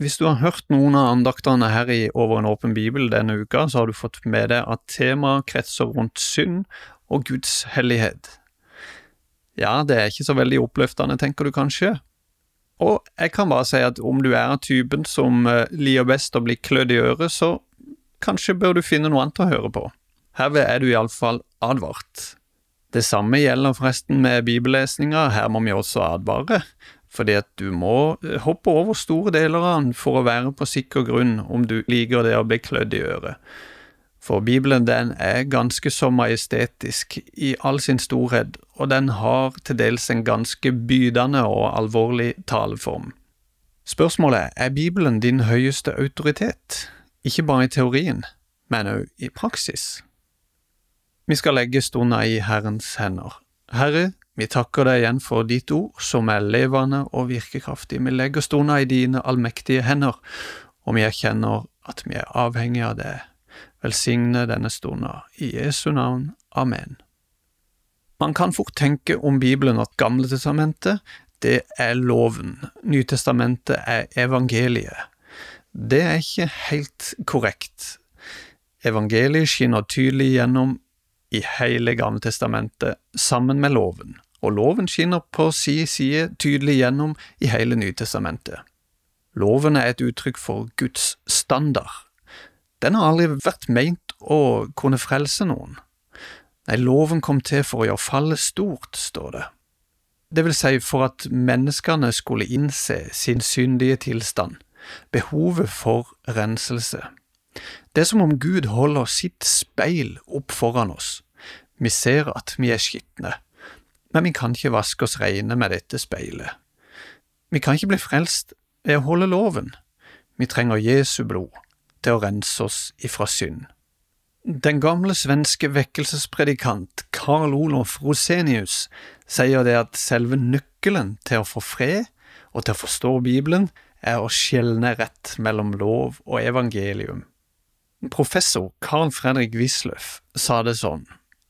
Hvis du har hørt noen av andaktene her i Over en åpen bibel denne uka, så har du fått med deg at temaet kretser rundt synd og Guds hellighet. Ja, det er ikke så veldig oppløftende, tenker du kanskje? Og jeg kan bare si at om du er av typen som eh, liker best å bli klødd i øret, så kanskje bør du finne noe annet å høre på. Herved er du iallfall advart. Det samme gjelder forresten med bibellesninga, her må vi også advare, fordi at du må eh, hoppe over store deler av den for å være på sikker grunn om du liker det å bli klødd i øret. For Bibelen den er ganske så majestetisk i all sin storhet, og den har til dels en ganske bydende og alvorlig taleform. Spørsmålet er Bibelen din høyeste autoritet, ikke bare i teorien, men òg i praksis? Vi skal legge stunda i Herrens hender. Herre, vi takker deg igjen for ditt ord, som er levende og virkekraftig. Vi legger stunda i dine allmektige hender, og vi erkjenner at vi er avhengige av det. Velsigne denne stunda. I Jesu navn. Amen. Man kan fort tenke om Bibelen at Gamle testamentet, det er loven, Nytestamentet er evangeliet. Det er ikke helt korrekt. Evangeliet skinner tydelig gjennom i hele Gamle testamentet sammen med loven og loven skinner på si side tydelig gjennom i hele Nytestamentet. Loven er et uttrykk for Guds standard. Den har aldri vært meint å kunne frelse noen. Nei, loven kom til for å gjøre fallet stort, står det. Det vil si for at menneskene skulle innse sin syndige tilstand, behovet for renselse. Det er som om Gud holder sitt speil opp foran oss. Vi ser at vi er skitne, men vi kan ikke vaske oss reine med dette speilet. Vi kan ikke bli frelst ved å holde loven. Vi trenger Jesu blod til å rense oss ifra synd. Den gamle svenske vekkelsespredikant Karl Olof Rosenius sier det at selve nøkkelen til å få fred og til å forstå Bibelen er å skjelne rett mellom lov og evangelium. Professor Carl Fredrik Wisløff sa det sånn.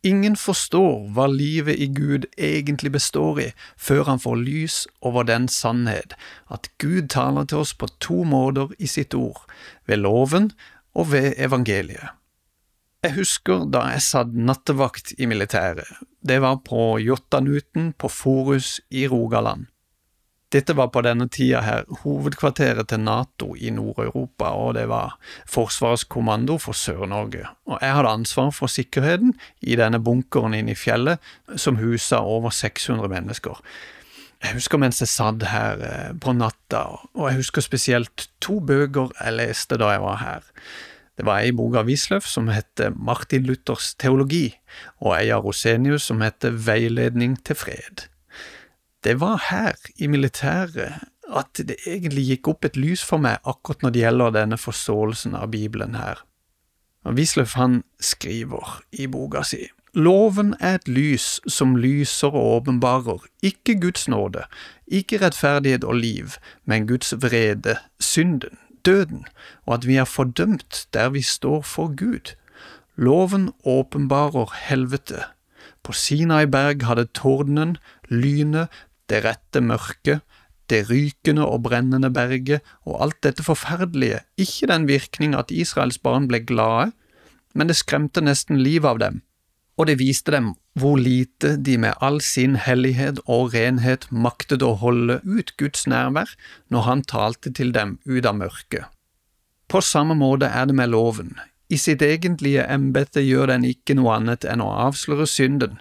Ingen forstår hva livet i Gud egentlig består i, før han får lys over den sannhet at Gud taler til oss på to måter i sitt ord, ved loven og ved evangeliet. Jeg husker da jeg satt nattevakt i militæret. Det var på Jotanuten på Forus i Rogaland. Dette var på denne tida her hovedkvarteret til Nato i Nord-Europa, og det var Forsvarets kommando for Sør-Norge. Og jeg hadde ansvar for sikkerheten i denne bunkeren inne i fjellet, som husa over 600 mennesker. Jeg husker mens jeg satt her eh, på natta, og jeg husker spesielt to bøker jeg leste da jeg var her. Det var ei bok av Wisløff som heter Martin Luthers teologi, og ei av Rosenius som heter Veiledning til fred det var her, i militæret, at det egentlig gikk opp et lys for meg akkurat når det gjelder denne forståelsen av Bibelen her. Wisløff han skriver i boka si Loven er et lys som lyser og åpenbarer, ikke Guds nåde, ikke rettferdighet og liv, men Guds vrede, synden, døden, og at vi er fordømt der vi står for Gud. Loven åpenbarer helvete. På Sinai berg hadde tordenen, lynet, det rette mørket, det rykende og brennende berget og alt dette forferdelige, ikke den virkning at Israels barn ble glade, men det skremte nesten livet av dem, og det viste dem hvor lite de med all sin hellighet og renhet maktet å holde ut Guds nærvær når han talte til dem ut av mørket. På samme måte er det med loven. I sitt egentlige embete gjør den ikke noe annet enn å avsløre synden,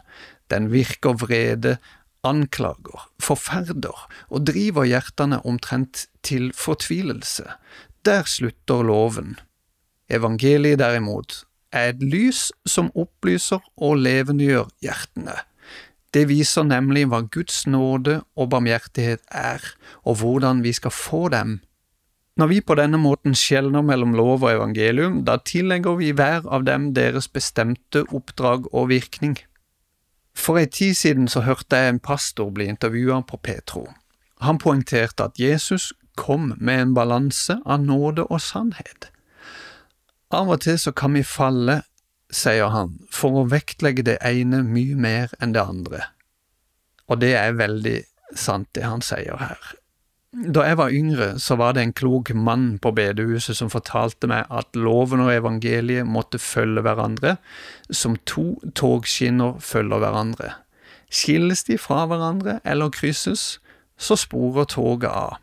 den virker vrede anklager, forferder og driver hjertene omtrent til fortvilelse. Der slutter loven. Evangeliet derimot er et lys som opplyser og levendegjør hjertene. Det viser nemlig hva Guds nåde og barmhjertighet er, og hvordan vi skal få dem. Når vi på denne måten skjelner mellom lov og evangelium, da tillegger vi hver av dem deres bestemte oppdrag og virkning. For ei tid siden så hørte jeg en pastor bli intervjua på Petro. Han poengterte at Jesus kom med en balanse av nåde og sannhet. Av og til så kan vi falle, sier han, for å vektlegge det ene mye mer enn det andre. Og det er veldig sant, det han sier her. Da jeg var yngre, så var det en klok mann på bedehuset som fortalte meg at loven og evangeliet måtte følge hverandre, som to togskinner følger hverandre. Skilles de fra hverandre eller krysses, så sporer toget av.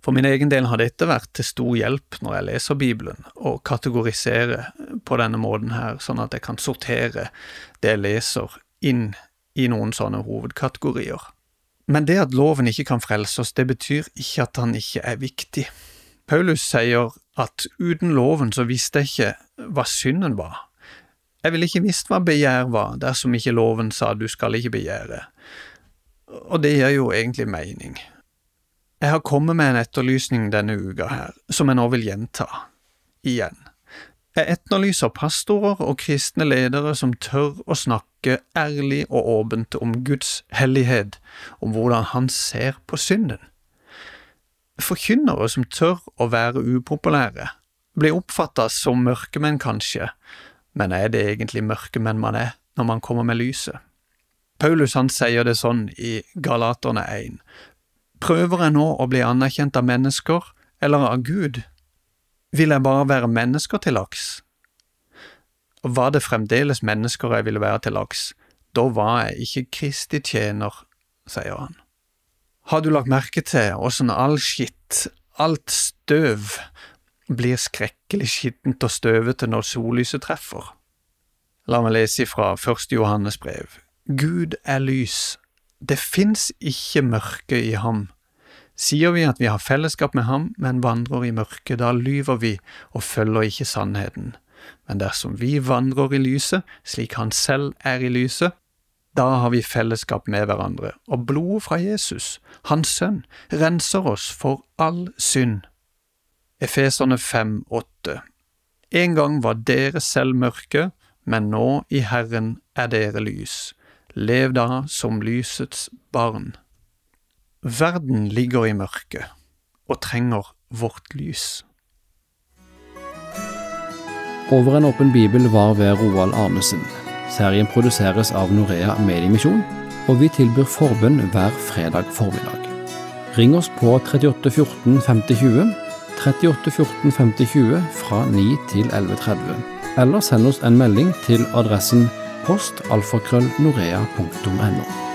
For min egen del har dette vært til stor hjelp når jeg leser Bibelen, og kategoriserer på denne måten her, sånn at jeg kan sortere det jeg leser, inn i noen sånne hovedkategorier. Men det at loven ikke kan frelse oss, det betyr ikke at han ikke er viktig. Paulus sier at uten loven så visste jeg ikke hva synden var. Jeg ville ikke visst hva begjær var dersom ikke loven sa du skal ikke begjære. Og det gir jo egentlig mening. Jeg har kommet med en etterlysning denne uka her, som jeg nå vil gjenta. Igjen. Jeg etterlyser pastorer og kristne ledere som tør å snakke ærlig og åpent om Guds hellighet, om hvordan Han ser på synden. Forkynnere som tør å være upopulære, blir oppfatta som mørkemenn kanskje, men er det egentlig mørkemenn man er når man kommer med lyset? Paulus han sier det sånn i Galaterne 1. Prøver jeg nå å bli anerkjent av mennesker eller av Gud? Vil jeg bare være mennesker til laks? Og var det fremdeles mennesker jeg ville være til laks, da var jeg ikke Kristi tjener, sier han. Har du lagt merke til åssen all skitt, alt støv, blir skrekkelig skittent og støvete når sollyset treffer? La meg lese ifra første Johannes brev. Gud er lys. Det fins ikke mørke i ham. Sier vi at vi har fellesskap med ham, men vandrer i mørket, da lyver vi og følger ikke sannheten. Men dersom vi vandrer i lyset, slik han selv er i lyset, da har vi fellesskap med hverandre, og blodet fra Jesus, hans sønn, renser oss for all synd. Efeserne 5,8 En gang var dere selv mørke, men nå i Herren er dere lys. Lev da som lysets barn. Verden ligger i mørket og trenger vårt lys. Over en åpen bibel var ved Roald Arnesen. Serien produseres av Norea Mediemisjon, og vi tilbyr forbønn hver fredag formiddag. Ring oss på 38 14 50 20, 38 14 50 20 fra 9 til 11.30, eller send oss en melding til adressen postalfakrøllnorea.no.